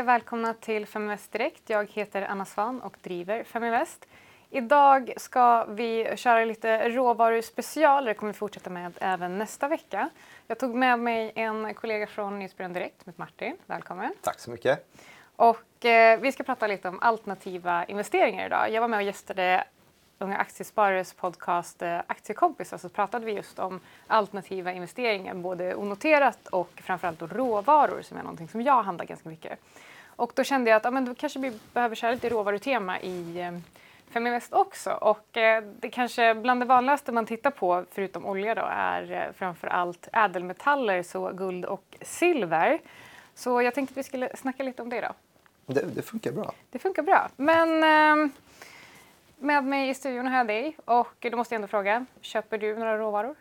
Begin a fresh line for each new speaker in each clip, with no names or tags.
Och välkomna till Feminvest Direkt. Jag heter Anna Svan och driver Feminvest. Idag ska vi köra lite råvaruspecial. Det kommer vi fortsätta med även nästa vecka. Jag tog med mig en kollega från Nyhetsbyrån Direkt, med Martin. Välkommen.
Tack så mycket.
Och eh, vi ska prata lite om alternativa investeringar idag. Jag var med och gästade Unga Aktiesparares podcast eh, Aktiekompisar så pratade vi just om alternativa investeringar, både onoterat och framförallt då råvaror som är någonting som jag handlar ganska mycket. Och då kände jag att ja, men då kanske vi behöver köra lite råvarutema i eh, Feminvest också. Och eh, det kanske bland det vanligaste man tittar på, förutom olja då, är eh, framför allt ädelmetaller, så guld och silver. Så jag tänkte att vi skulle snacka lite om det idag.
Det, det funkar bra.
Det funkar bra. Men eh, med mig i studion har jag dig och då måste jag ändå fråga, köper du några råvaror?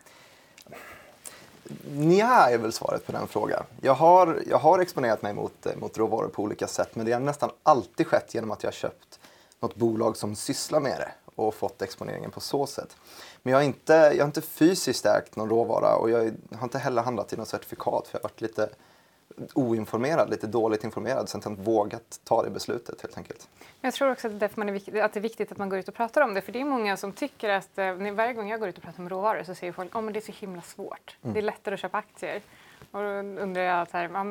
Nja är väl svaret på den frågan. Jag har, jag har exponerat mig mot, mot råvaror på olika sätt men det har nästan alltid skett genom att jag har köpt något bolag som sysslar med det och fått exponeringen på så sätt. Men jag har inte, jag har inte fysiskt ägt någon råvara och jag har inte heller handlat i något certifikat för jag har varit lite oinformerad, lite dåligt informerad så jag har inte vågat ta det beslutet helt enkelt.
Jag tror också att det, är viktigt, att det är viktigt att man går ut och pratar om det för det är många som tycker att eh, varje gång jag går ut och pratar om råvaror så säger folk att oh, det är så himla svårt. Mm. Det är lättare att köpa aktier. Och då undrar jag så här, ja,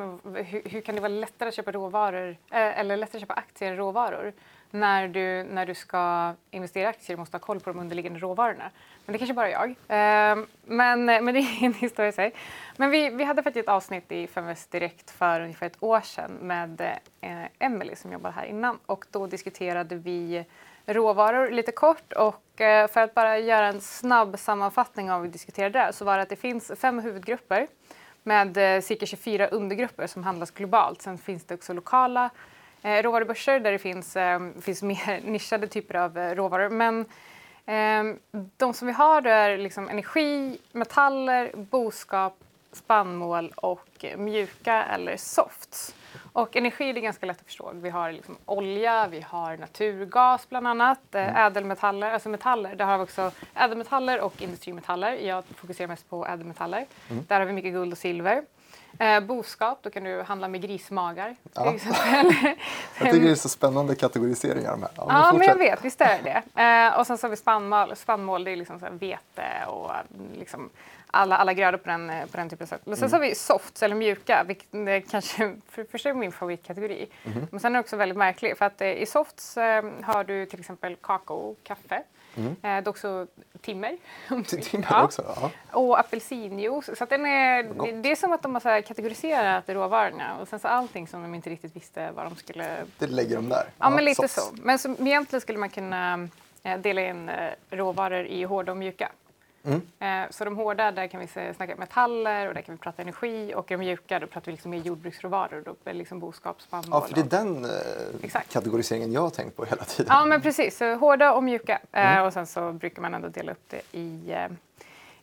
hur, hur, kan det vara lättare att köpa råvaror eh, eller lättare att köpa aktier än råvaror? När du, när du ska investera i aktier måste ha koll på de underliggande råvarorna. Men det kanske bara är jag. Ehm, eh, men, men det är en historia i sig. Men vi, vi hade faktiskt ett avsnitt i Feminvest Direkt för ungefär ett år sedan med eh, Emily som jobbade här innan och då diskuterade vi råvaror lite kort och eh, för att bara göra en snabb sammanfattning av vad vi diskuterade där så var det att det finns fem huvudgrupper med eh, cirka 24 undergrupper som handlas globalt. Sen finns det också lokala råvarubörser där det finns, eh, finns mer nischade typer av eh, råvaror. Men eh, de som vi har är liksom energi, metaller, boskap, spannmål och mjuka eller softs. Och energi är ganska lätt att förstå. Vi har liksom olja, vi har naturgas bland annat, eh, mm. ädelmetaller, alltså metaller. Där har vi också ädelmetaller och industrimetaller. Jag fokuserar mest på ädelmetaller. Mm. Där har vi mycket guld och silver. Eh, boskap, då kan du handla med grismagar
till ja. exempel. jag tycker det är så spännande kategoriseringar med.
Ja, ja men jag vet, visst är det det. Eh, och sen så har vi spannmål, spannmål det är liksom så vete och liksom alla, alla grödor på den, på den typen av sätt. Men sen mm. så har vi softs eller mjuka, vilket är kanske för, för sig min favoritkategori. Mm. Men sen är det också väldigt märkligt för att eh, i softs eh, har du till exempel kakao, kaffe. Mm. Eh, det är också timmer.
timmer ja. också? Ja.
Och apelsinjuice. Så den är, det, det, är som att de har så kategoriserat råvarorna och sen så allting som de inte riktigt visste vad de skulle...
Det lägger de där? Ja,
ja men lite så. Men så, egentligen skulle man kunna eh, dela in eh, råvaror i hårda och mjuka. Mm. Eh, så de hårda, där kan vi snacka metaller och där kan vi prata energi och de mjuka, då pratar vi liksom mer jordbruksråvaror, då liksom boskap, spannmål.
Ja, för det är den eh, kategoriseringen jag har tänkt på hela tiden.
Ja, men precis. Så hårda och mjuka. Eh, mm. och sen så brukar man ändå dela upp det i, eh,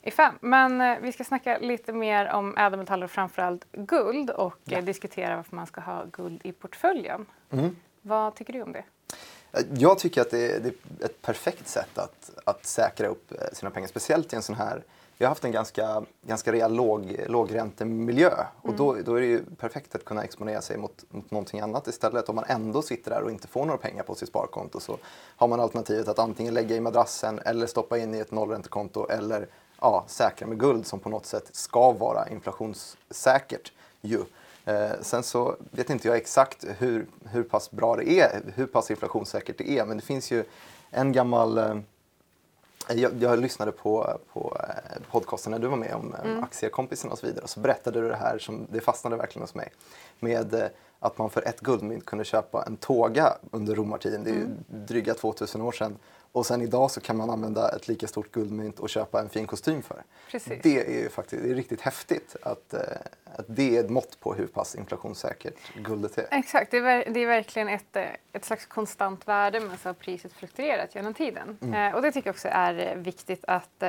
i fem. Men eh, vi ska snacka lite mer om ädelmetaller och framförallt guld och ja. diskutera varför man ska ha guld i portföljen. Mm. Vad tycker du om det?
Jag tycker att det är, ett perfekt sätt att, att säkra upp eh, sina pengar, speciellt i en sån här vi har haft en ganska, ganska rejäl låg, lågräntemiljö och mm. då, då är det ju perfekt att kunna exponera sig mot, mot någonting annat istället. Om man ändå sitter där och inte får några pengar på sitt sparkonto så har man alternativet att antingen lägga i madrassen eller stoppa in i ett nollräntekonto eller ja, säkra med guld som på något sätt ska vara inflationssäkert. Ju. Eh, sen så vet inte jag exakt hur, hur pass bra det är, hur pass inflationssäkert det är, men det finns ju en gammal eh, jag, jag lyssnade på, på eh, podcasten när du var med om mm. aktiekompisarna och så vidare och så berättade du det här som det fastnade verkligen hos mig med att man för ett guldmynt kunde köpa en tåga under romartiden, det är ju mm. dryga 2000 år sedan och sen idag så kan man använda ett lika stort guldmynt och köpa en fin kostym för.
Precis.
Det är ju faktiskt det är riktigt häftigt att, eh, att det är ett mått på hur pass inflationssäkert guldet är.
Exakt, det är, det är verkligen ett, eh, ett slags konstant värde men så har priset fluktuerat genom tiden. Mm. Eh, och det tycker jag också är viktigt att,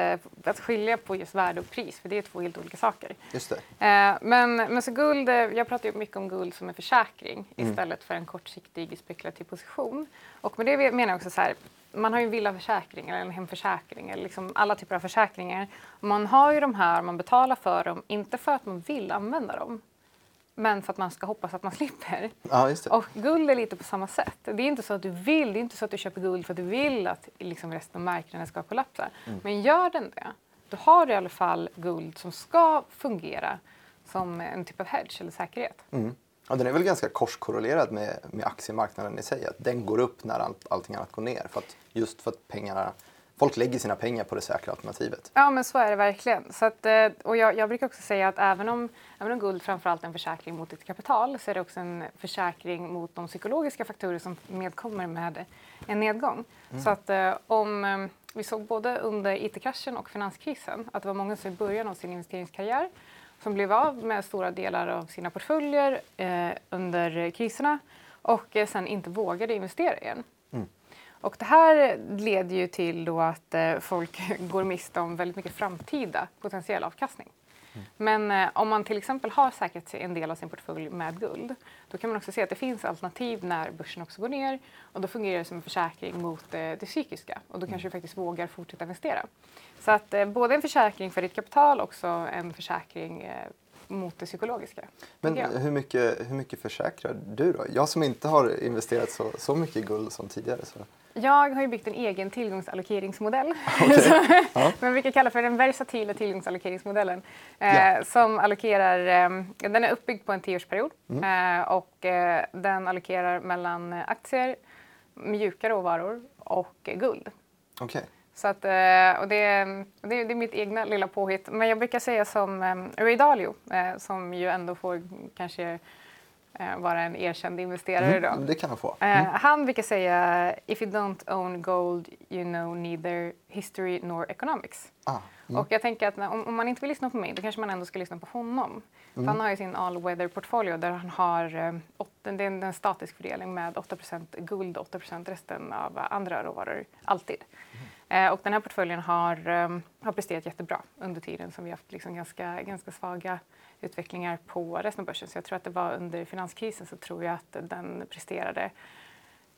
att skilja på just värde och pris för det är två helt olika saker.
Just det.
Men, men så guld, jag pratar ju mycket om guld som en försäkring mm. istället för en kortsiktig spekulativ position. Och med det menar jag också så här, man har ju en villaförsäkring eller en hemförsäkring eller liksom alla typer av försäkringar. Man har ju de här, man betalar för dem, inte för att man vill använda dem. men för att man ska hoppas att man slipper.
Ja.
Och guld är lite på samma sätt. Det är inte så att du vill, det är inte så att du köper guld för att du vill att liksom resten av marknaden ska kollapsa.
Mm.
Men gör den det, då har du i alla fall guld som ska fungera som en typ av hedge eller säkerhet.
Mm. Ja, den är väl ganska korskorrelerad med, med aktiemarknaden i sig. Att den går upp när allt, allting annat går ner. För att, just för att pengarna, folk lägger sina pengar på det säkra alternativet.
Ja, men så är det verkligen. Så att, eh, och jag, jag brukar också säga att även om, även om guld framförallt är en försäkring mot ditt kapital så är det också en försäkring mot de psykologiska faktorer som medkommer med en nedgång.
Mm.
Så att eh, om eh, vi såg både under IT-kraschen och finanskrisen att det var många som i början av sin investeringskarriär som blev av med stora delar av sina portföljer eh, under kriserna och eh, sen inte vågade investera igen.
Mm.
Och det här leder ju till då att eh, folk går miste om väldigt mycket framtida potentiell avkastning. Men eh, om man till exempel har säkrat en del av sin portfölj med guld, då kan man också se att det finns alternativ när börsen också går ner och då fungerar det som en försäkring mot eh, det psykiska och då kanske du faktiskt vågar fortsätta investera. Så att eh, både en försäkring för ditt kapital och också en försäkring eh, mot det psykologiska.
Men hur mycket, hur mycket försäkrar du då? Jag som inte har investerat så, så mycket i guld som tidigare. Så.
Jag har ju byggt en egen tillgångsallokeringsmodell
Okej.
som
Ja.
vi kan kalla för den versatila tillgångsallokeringsmodellen. Eh,
Ja.
Som allokerar, eh, den är uppbyggd på en tioårsperiod
Mm.
eh, och eh, den allokerar mellan eh, aktier, mjuka råvaror och guld.
Okej.
Så att, och det, och det, det är mitt egna lilla påhitt. Men jag brukar säga som Ray Dalio, som ju ändå får kanske vara en erkänd investerare då.
Mm, det kan jag få.
Eh, han brukar säga “If you don't own gold you know neither history nor economics”.
Ah, mm.
Och jag tänker att när, om, om man inte vill lyssna på mig då kanske man ändå ska lyssna på honom. För
Mm.
han har ju sin all weather portfolio där han har eh, åt, det är en, en statisk fördelning med 8% guld och 8% resten av andra råvaror, alltid. Eh, och den här portföljen har, eh, har presterat jättebra under tiden som vi haft liksom ganska, ganska svaga utvecklingar på resten av börsen. Så jag tror att det var under finanskrisen så tror jag att den presterade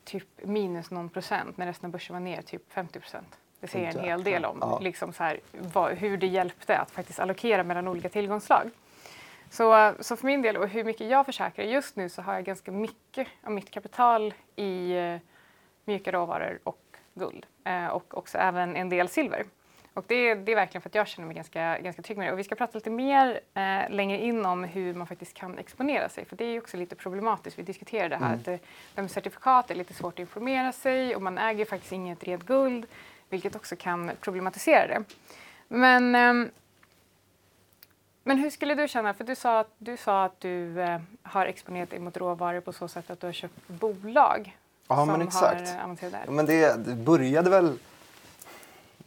typ minus någon procent när resten av börsen var ner typ 50 procent. Det säger en hel del om
Ja.
liksom så här, vad, hur det hjälpte att faktiskt allokera mellan olika tillgångsslag. Så, så för min del och hur mycket jag försäkrar, just nu så har jag ganska mycket av mitt kapital i eh, mjuka råvaror och guld eh, och också även en del silver. Och det, det är verkligen för att jag känner mig ganska, ganska trygg med det. Och vi ska prata lite mer eh, längre in om hur man faktiskt kan exponera sig. För det är också lite problematiskt. Vi diskuterade det här att det, det med certifikat är lite svårt att informera sig och man äger faktiskt inget rent guld. Vilket också kan problematisera det. Men, ehm, men hur skulle du känna? För du sa att du, sa att du eh, har exponerat dig mot råvaror på så sätt att du har köpt bolag
Ja,
som
men exakt.
har eh, avancerat där.
Ja, men det, det började väl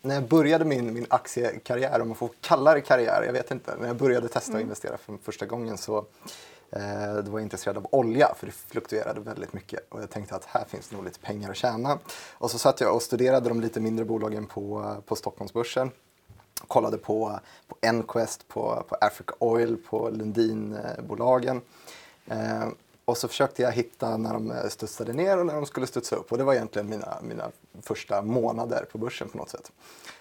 när jag började min, min aktiekarriär, om man får kalla det karriär, jag vet inte. När jag började testa att investera för första gången så eh, då var jag intresserad av olja för det fluktuerade väldigt mycket. Och jag tänkte att här finns nog lite pengar att tjäna. Och så satt jag och studerade de lite mindre bolagen på, på Stockholmsbörsen. Kollade på, på Enquest, på, på Africa Oil, på Lundinbolagen. Eh, och så försökte jag hitta när de eh, studsade ner och när de skulle studsa upp. Och det var egentligen mina, mina första månader på börsen på något sätt.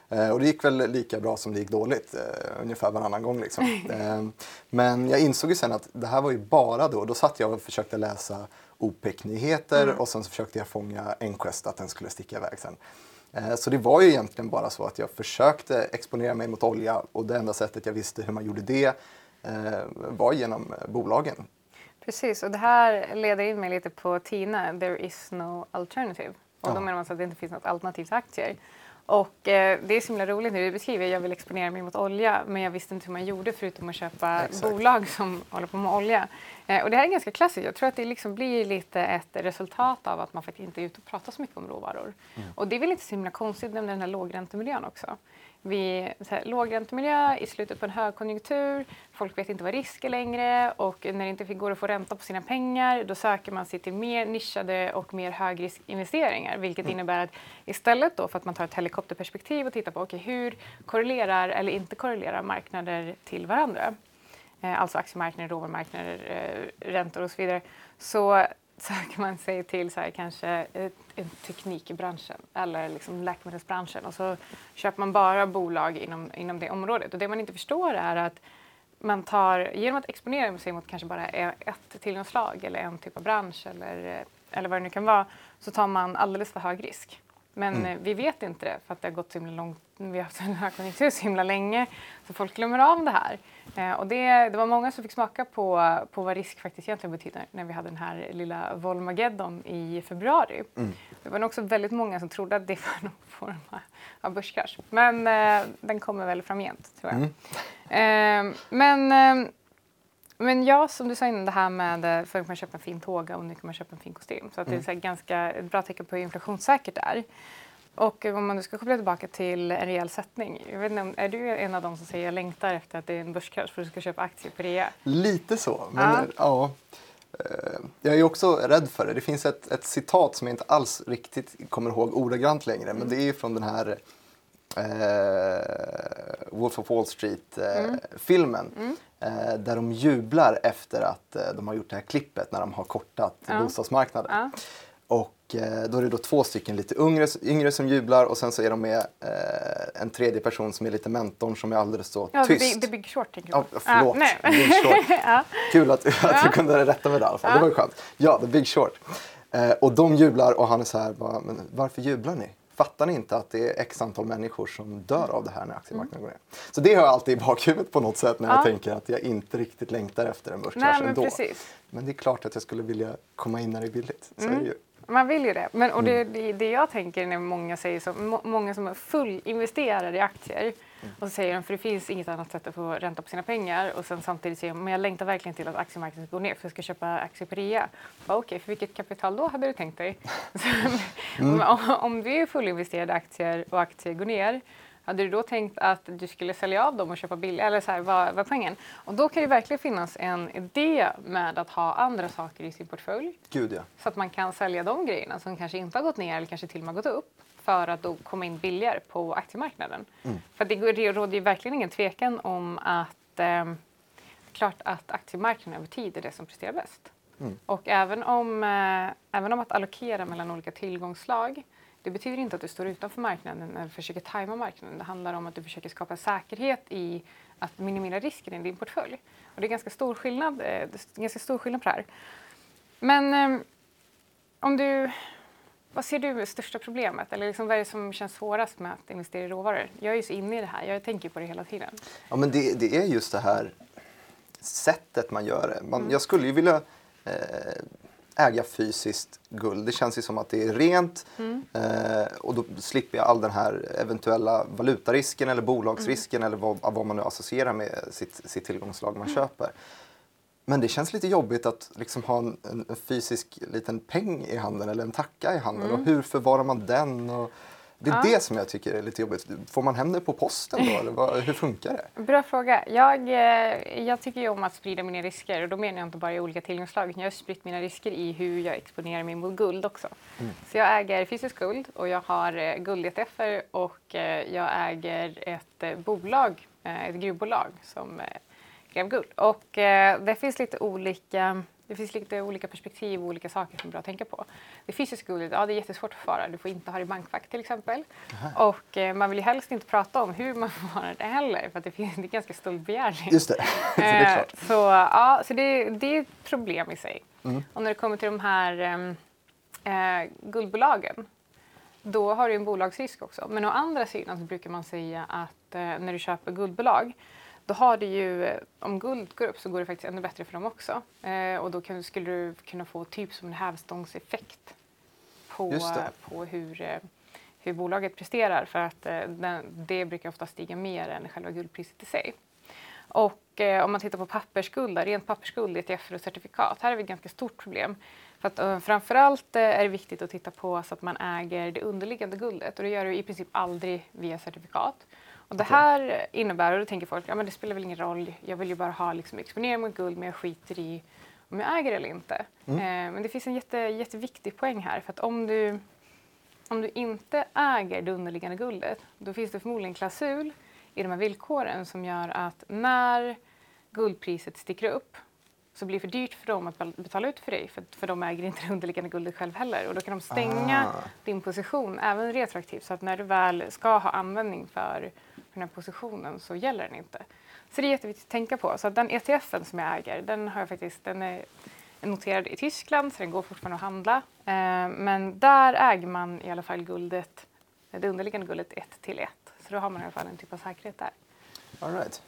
Eh, och det gick väl lika bra som det gick dåligt, eh, ungefär varannan gång. Liksom. Eh, men jag insåg ju sen att det här var ju bara då, då satt jag och försökte läsa OPEC-nyheter och sen så försökte jag fånga Enquest, att den skulle sticka iväg sen. Eh, Så det var ju egentligen bara så att jag försökte exponera mig mot olja och det enda sättet jag visste hur man gjorde det var genom bolagen.
Precis, och det här leder in mig lite på Tina, there is no alternative. Och
Ja.
då menar man så att det inte finns något alternativ till aktier. Och eh, det är så himla roligt när du beskriver, jag vill exponera mig mot olja, men jag visste inte hur man gjorde förutom att köpa
Exakt.
bolag som håller på med olja. Eh, och det här är ganska klassiskt, jag tror att det liksom blir lite ett resultat av att man faktiskt inte är ute och pratar så mycket om råvaror. Och det är väl inte så himla konstigt med den här lågräntemiljön också. Vi, så här, lågräntemiljö i slutet på en högkonjunktur, folk vet inte vad risk är längre. Och när det inte går att få ränta på sina pengar då söker man sig till mer nischade och mer högriskinvesteringar. Vilket innebär att istället då för att man tar ett helikopterperspektiv och tittar på okay, hur korrelerar eller inte korrelerar marknader till varandra, eh, alltså aktiemarknader, råvarumarknader, eh, räntor och så vidare, så söker man sig till så här, kanske ett, en branschen eller liksom läkemedelsbranschen och så köper man bara bolag inom, inom det området. Och det man inte förstår är att man tar, genom att exponera sig mot kanske bara e- ett tillgångsslag eller en typ av bransch eller, eh, eller vad det nu kan vara, så tar man alldeles för hög risk. Men mm. vi vet inte det för att det har gått så himla långt, vi har haft en högkonjunktur så himla länge så folk glömmer av det här. Eh, och det, det var många som fick smaka på, på vad risk faktiskt egentligen betyder när vi hade den här lilla Volmageddon i februari. Mm. Det var också väldigt många som trodde att det var någon form av börskrasch. Men eh, den kommer väl framgent tror jag. Mm. Eh, men eh, men ja, som du sa innan, det här med eh, kan man köpa en fin tåga och nu kan man köpa en fin kostym. Så att mm. det är så ganska ett bra tecken på hur inflationssäkert det är. Och om man nu ska koppla tillbaka till en rejäl sättning. Jag vet inte, är du en av dem som säger jag längtar efter att det är en börskrasch för att du ska köpa aktier på rea?
Lite så. Men ja. ja. Eh, jag är också rädd för det. Det finns ett, ett citat som jag inte alls riktigt kommer ihåg ordagrant längre. Mm. Men det är från den här eh, Wolf of Wall Street-filmen. Eh, mm. mm. Där de jublar efter att de har gjort det här klippet när de har kortat ja. bostadsmarknaden. Ja. Och Eh, då är det då två stycken lite yngre, yngre som jublar och sen så är de med eh, en tredje person som är lite mentorn som är alldeles så
ja,
tyst.
Ja, The Big Short tänker jag
Ja, förlåt. Ah, Big Short. ja. Kul att, att du kunde rätta mig där i alla fall. Det var ju skönt. Ja, The Big Short. Eh, och de jublar och han är så här, bara, men varför jublar ni? Fattar ni inte att det är x antal människor som dör av det här när aktiemarknaden mm. går ner? Så det har jag alltid i bakhuvudet på något sätt när jag tänker att jag inte riktigt längtar efter en börskrasch ändå.
Precis.
Men det är klart att jag skulle vilja komma in när det är billigt. Så mm. är det ju.
Man vill ju det. Men, och det, mm. det, det jag tänker när många säger så, må, många som är fullinvesterade i aktier mm. Och så säger de för det finns inget annat sätt att få ränta på sina pengar och sen samtidigt säger de men jag längtar verkligen till att aktiemarknaden ska gå ner för jag ska köpa aktier på rea. Okej, okay, för vilket kapital då hade du tänkt dig? mm. om, om du är fullinvesterade aktier och aktier går ner hade du då tänkt att du skulle sälja av dem och köpa billigt? Eller så här, vad var poängen? Och då kan det verkligen finnas en idé med att ha andra saker i sin portfölj.
Gud, ja.
Så att man kan sälja de grejerna som kanske inte har gått ner eller kanske till och med gått upp för att då komma in billigare på aktiemarknaden. Mm. För det, det råder ju verkligen ingen tvekan om att eh, klart att aktiemarknaden över tid är det som presterar bäst. Mm. Och även om, eh, även om att allokera mellan olika tillgångslag det betyder inte att du står utanför marknaden eller försöker tajma marknaden. Det handlar om att du försöker skapa säkerhet i att minimera risken i din portfölj. Och det är ganska stor skillnad, eh, ganska stor skillnad på det här. Men eh, om du, vad ser du är största problemet? Eller liksom vad är det som känns svårast med att investera i råvaror? Jag är ju så inne i det här, jag tänker på det hela tiden.
Ja, men det, det är just det här sättet man gör det. Man, mm. Jag skulle ju vilja eh, äga fysiskt guld. Det känns ju som att det är rent mm. eh, och då slipper jag all den här eventuella valutarisken eller bolagsrisken mm. eller vad, vad, man nu associerar med sitt, sitt tillgångslag man mm. köper. Men det känns lite jobbigt att liksom ha en, en, fysisk liten peng i handen eller en tacka i handen och mm. hur förvarar man den? Och, det är ja. det som jag tycker är lite jobbigt. Får man hem det på posten då eller vad, hur funkar det?
Bra fråga. Jag, eh, jag tycker ju om att sprida mina risker och då menar jag inte bara i olika tillgångslag. Jag har spritt mina risker i hur jag exponerar mig mot guld också. Mm. Så jag äger fysiskt guld och jag har eh, guld-ETFer och eh, jag äger ett bolag, ett gruvbolag som gräver guld. Och det finns lite olika det finns lite olika perspektiv och olika saker som är bra att tänka på. Det fysiska guldet, ja det är jättesvårt att förvara. Du får inte ha det i bankfack till exempel. Aha. Och eh, man vill ju helst inte prata om hur man förvarar det heller för att det, finns, det är ganska stor begärning.
Just det, så det är klart.
Så, ja, så det, det är ett problem i sig. Mm. Och när det kommer till de här eh, guldbolagen då har du en bolagsrisk också. Men å andra sidan så brukar man säga att eh, när du köper guldbolag då har du ju, eh, om guld går upp så går det faktiskt ännu bättre för dem också. Eh, och då kan, skulle du kunna få typ som en hävstångseffekt på, på hur, eh, hur bolaget presterar för att eh, den, det brukar ofta stiga mer än själva guldpriset i sig. Och eh, om man tittar på pappersguld, rent pappersguld, ETF och certifikat, här har vi ett ganska stort problem. För att, uh, framförallt uh, är det viktigt att titta på så att man äger det underliggande guldet och det gör du i princip aldrig via certifikat. Och det här innebär, och då tänker folk, ja men det spelar väl ingen roll, jag vill ju bara ha liksom, exponering mot guld men jag skiter i om jag äger eller inte. Mm. Eh, men det finns en jätte, jätteviktig poäng här för att om du, om du inte äger det underliggande guldet då finns det förmodligen en klausul i de här villkoren som gör att när guldpriset sticker upp så blir det för dyrt för dem att betala ut för dig för, för de äger inte det underliggande guldet själv heller och då kan de stänga ah. din position även retroaktivt så att när du väl ska ha användning för den här positionen så gäller den inte. Så det är jätteviktigt att tänka på. Så den ETFen som jag äger, den, har jag faktiskt, den är noterad i Tyskland så den går fortfarande att handla. Eh, men där äger man i alla fall guldet, det underliggande guldet 1 till 1. Så då har man i alla fall en typ av säkerhet där.
All right.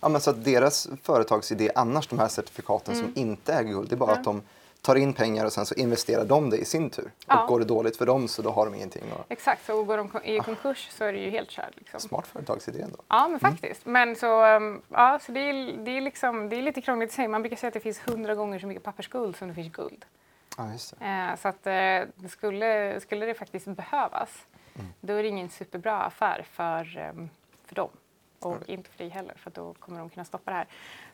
Ja, men så att deras företagsidé annars, de här certifikaten som inte äger guld, det är bara att de tar in pengar och sen så investerar de det i sin tur.
Ja.
Och går det dåligt för dem så då har de ingenting. Och...
Exakt, så går de i konkurs så är det ju helt kört. Liksom.
Smart företagsidé ändå.
Ja, men faktiskt. Men så, um, ja, så det, är, det, är liksom, det är lite krångligt i sig. Man brukar säga att det finns hundra gånger så mycket pappersguld som det finns guld.
Ja.
Eh, så att, eh, skulle, skulle det faktiskt behövas, då är det ingen superbra affär för, ehm, för dem. Och inte för dig heller, för då kommer de kunna stoppa det här.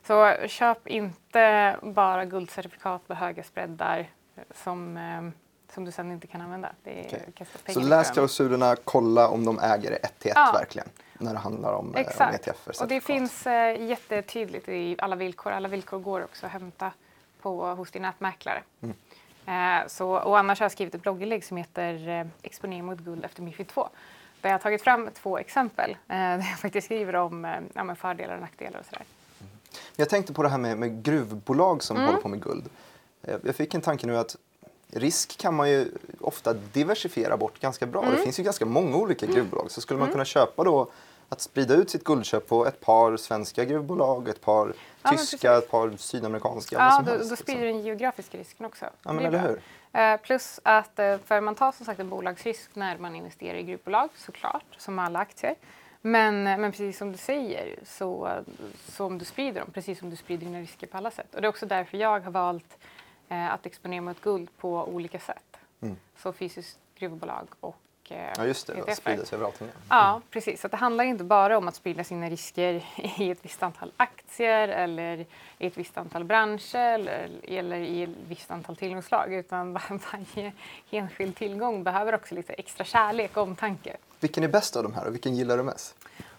Så köp inte bara guldcertifikat på höga spreadar eh, som, ehm, som du sen inte kan använda. Kasta
Så läs klausulerna, kolla om de äger det ett till ett
Ja.
verkligen. När det handlar om, eh, om
Exakt.
ETFer.
Och det finns eh, jättetydligt i alla villkor. Alla villkor går också att hämta på, hos din nätmäklare.
Mm.
Eh, så, och annars har jag skrivit ett blogginlägg som heter eh, Exponering mot guld efter Mifid 2. Där jag har tagit fram två exempel eh, där jag faktiskt skriver om eh, ja, fördelar och nackdelar och sådär.
Jag tänkte på det här med, med gruvbolag som
Mm.
håller på med guld. Eh, Jag fick en tanke nu att risk kan man ju ofta diversifiera bort ganska bra.
Mm.
Det finns ju ganska många olika gruvbolag. Så skulle man kunna köpa då att sprida ut sitt guldköp på ett par svenska gruvbolag, ett par
Ja,
tyska, ett par sydamerikanska.
Ja, då,
helst,
då
liksom.
sprider den geografiska risken också.
Ja, men eller hur?
Eh, plus att, eh, för man tar som sagt en bolagsrisk när man investerar i gruvbolag såklart, som alla aktier. Men, eh, men precis som du säger, så, så om du sprider dem, precis som du sprider dina risker på alla sätt. Och det är också därför jag har valt eh, att exponera mot guld på olika sätt.
Mm.
Så fysiskt gruvbolag och eh,
Ja, just det. Det sprider sig över allting.
Ja, precis. Så att det handlar inte bara om att sprida sina risker i ett visst antal aktier eller i ett visst antal branscher eller, eller i ett visst antal tillgångslag utan var- varje enskild tillgång behöver också lite extra kärlek och omtanke.
Vilken är bäst av de här och vilken gillar du mest?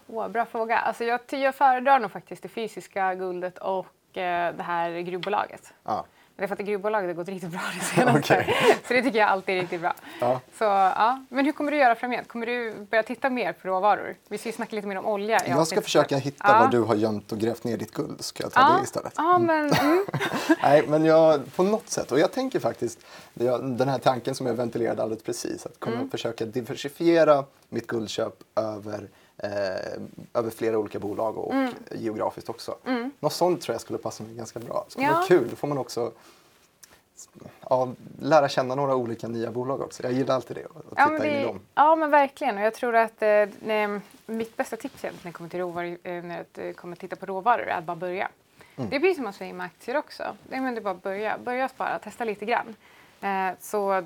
Åh, bra fråga. Alltså jag, jag föredrar nog faktiskt det fysiska guldet och eh, det här gruvbolaget.
Ja.
Det är för att gruvbolaget har gått riktigt bra det senaste. Så det tycker jag alltid är riktigt bra.
Ja.
Så, ja. Men hur kommer du göra framgent? Kommer du börja titta mer på råvaror? Vi ska ju snacka lite mer om olja. i
Jag ska försöka hitta
Ja.
var du har gömt och grävt ner ditt guld. Ska jag ta
Ja,
det istället?
ja men mm.
Nej, men jag, på något sätt. Och jag tänker faktiskt, jag- den här tanken som jag ventilerade alldeles precis, att kunna
Mm.
försöka diversifiera mitt guldköp över, eh, över flera olika bolag och
Mm.
geografiskt också. Något sånt tror jag skulle passa mig ganska bra. Det skulle
Ja.
vara kul, då får man också ja, lära känna några olika nya bolag också. Jag gillar alltid det, att titta
Ja men,
in i
det,
dem.
ja men verkligen. Och jag tror att eh, nej, mitt bästa tips när det kommer till råvaror, eh, när det kommer att titta på råvaror är att bara börja.
Mm.
Det är precis som man säger med aktier också. Det är, det bara börja. Börja spara, testa lite grann. Eh, så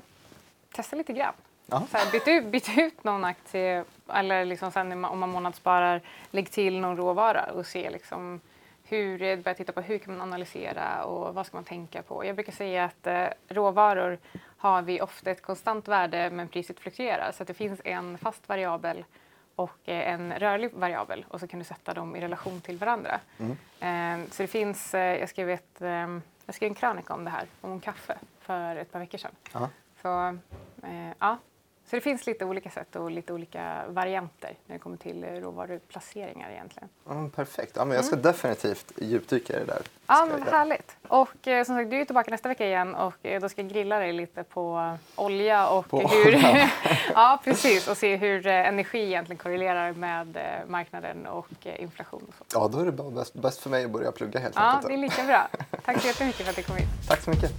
testa lite grann. Så här, byt, ut, byt ut någon aktie eller liksom sen om man månadssparar, lägg till någon råvara och se liksom hur, börja titta på hur kan man analysera och vad ska man tänka på. Jag brukar säga att eh, råvaror har vi ofta ett konstant värde men priset fluktuerar så det finns en fast variabel och eh, en rörlig variabel och så kan du sätta dem i relation till varandra. Eh, så det finns, eh, jag skrev, ett, eh, jag skrev en krönika om det här, om kaffe för ett par veckor sedan.
Ja.
Så, eh, ja. Så det finns lite olika sätt och lite olika varianter när det kommer till råvaruplaceringar egentligen.
Ja, men perfekt. Ja, men jag ska definitivt djupdyka i det där.
Mm. Ja, men härligt. Och eh, som sagt, du är tillbaka nästa vecka igen och eh, då ska jag grilla dig lite på olja och
På
hur...
olja.
ja, precis. Och se hur eh, energi egentligen korrelerar med eh, marknaden och eh, inflation och så.
Ja, då är det bara bäst, bäst för mig att börja plugga helt
Ja,
enkelt.
det är lika bra. Tack så jättemycket för att du kom hit.
Tack så mycket.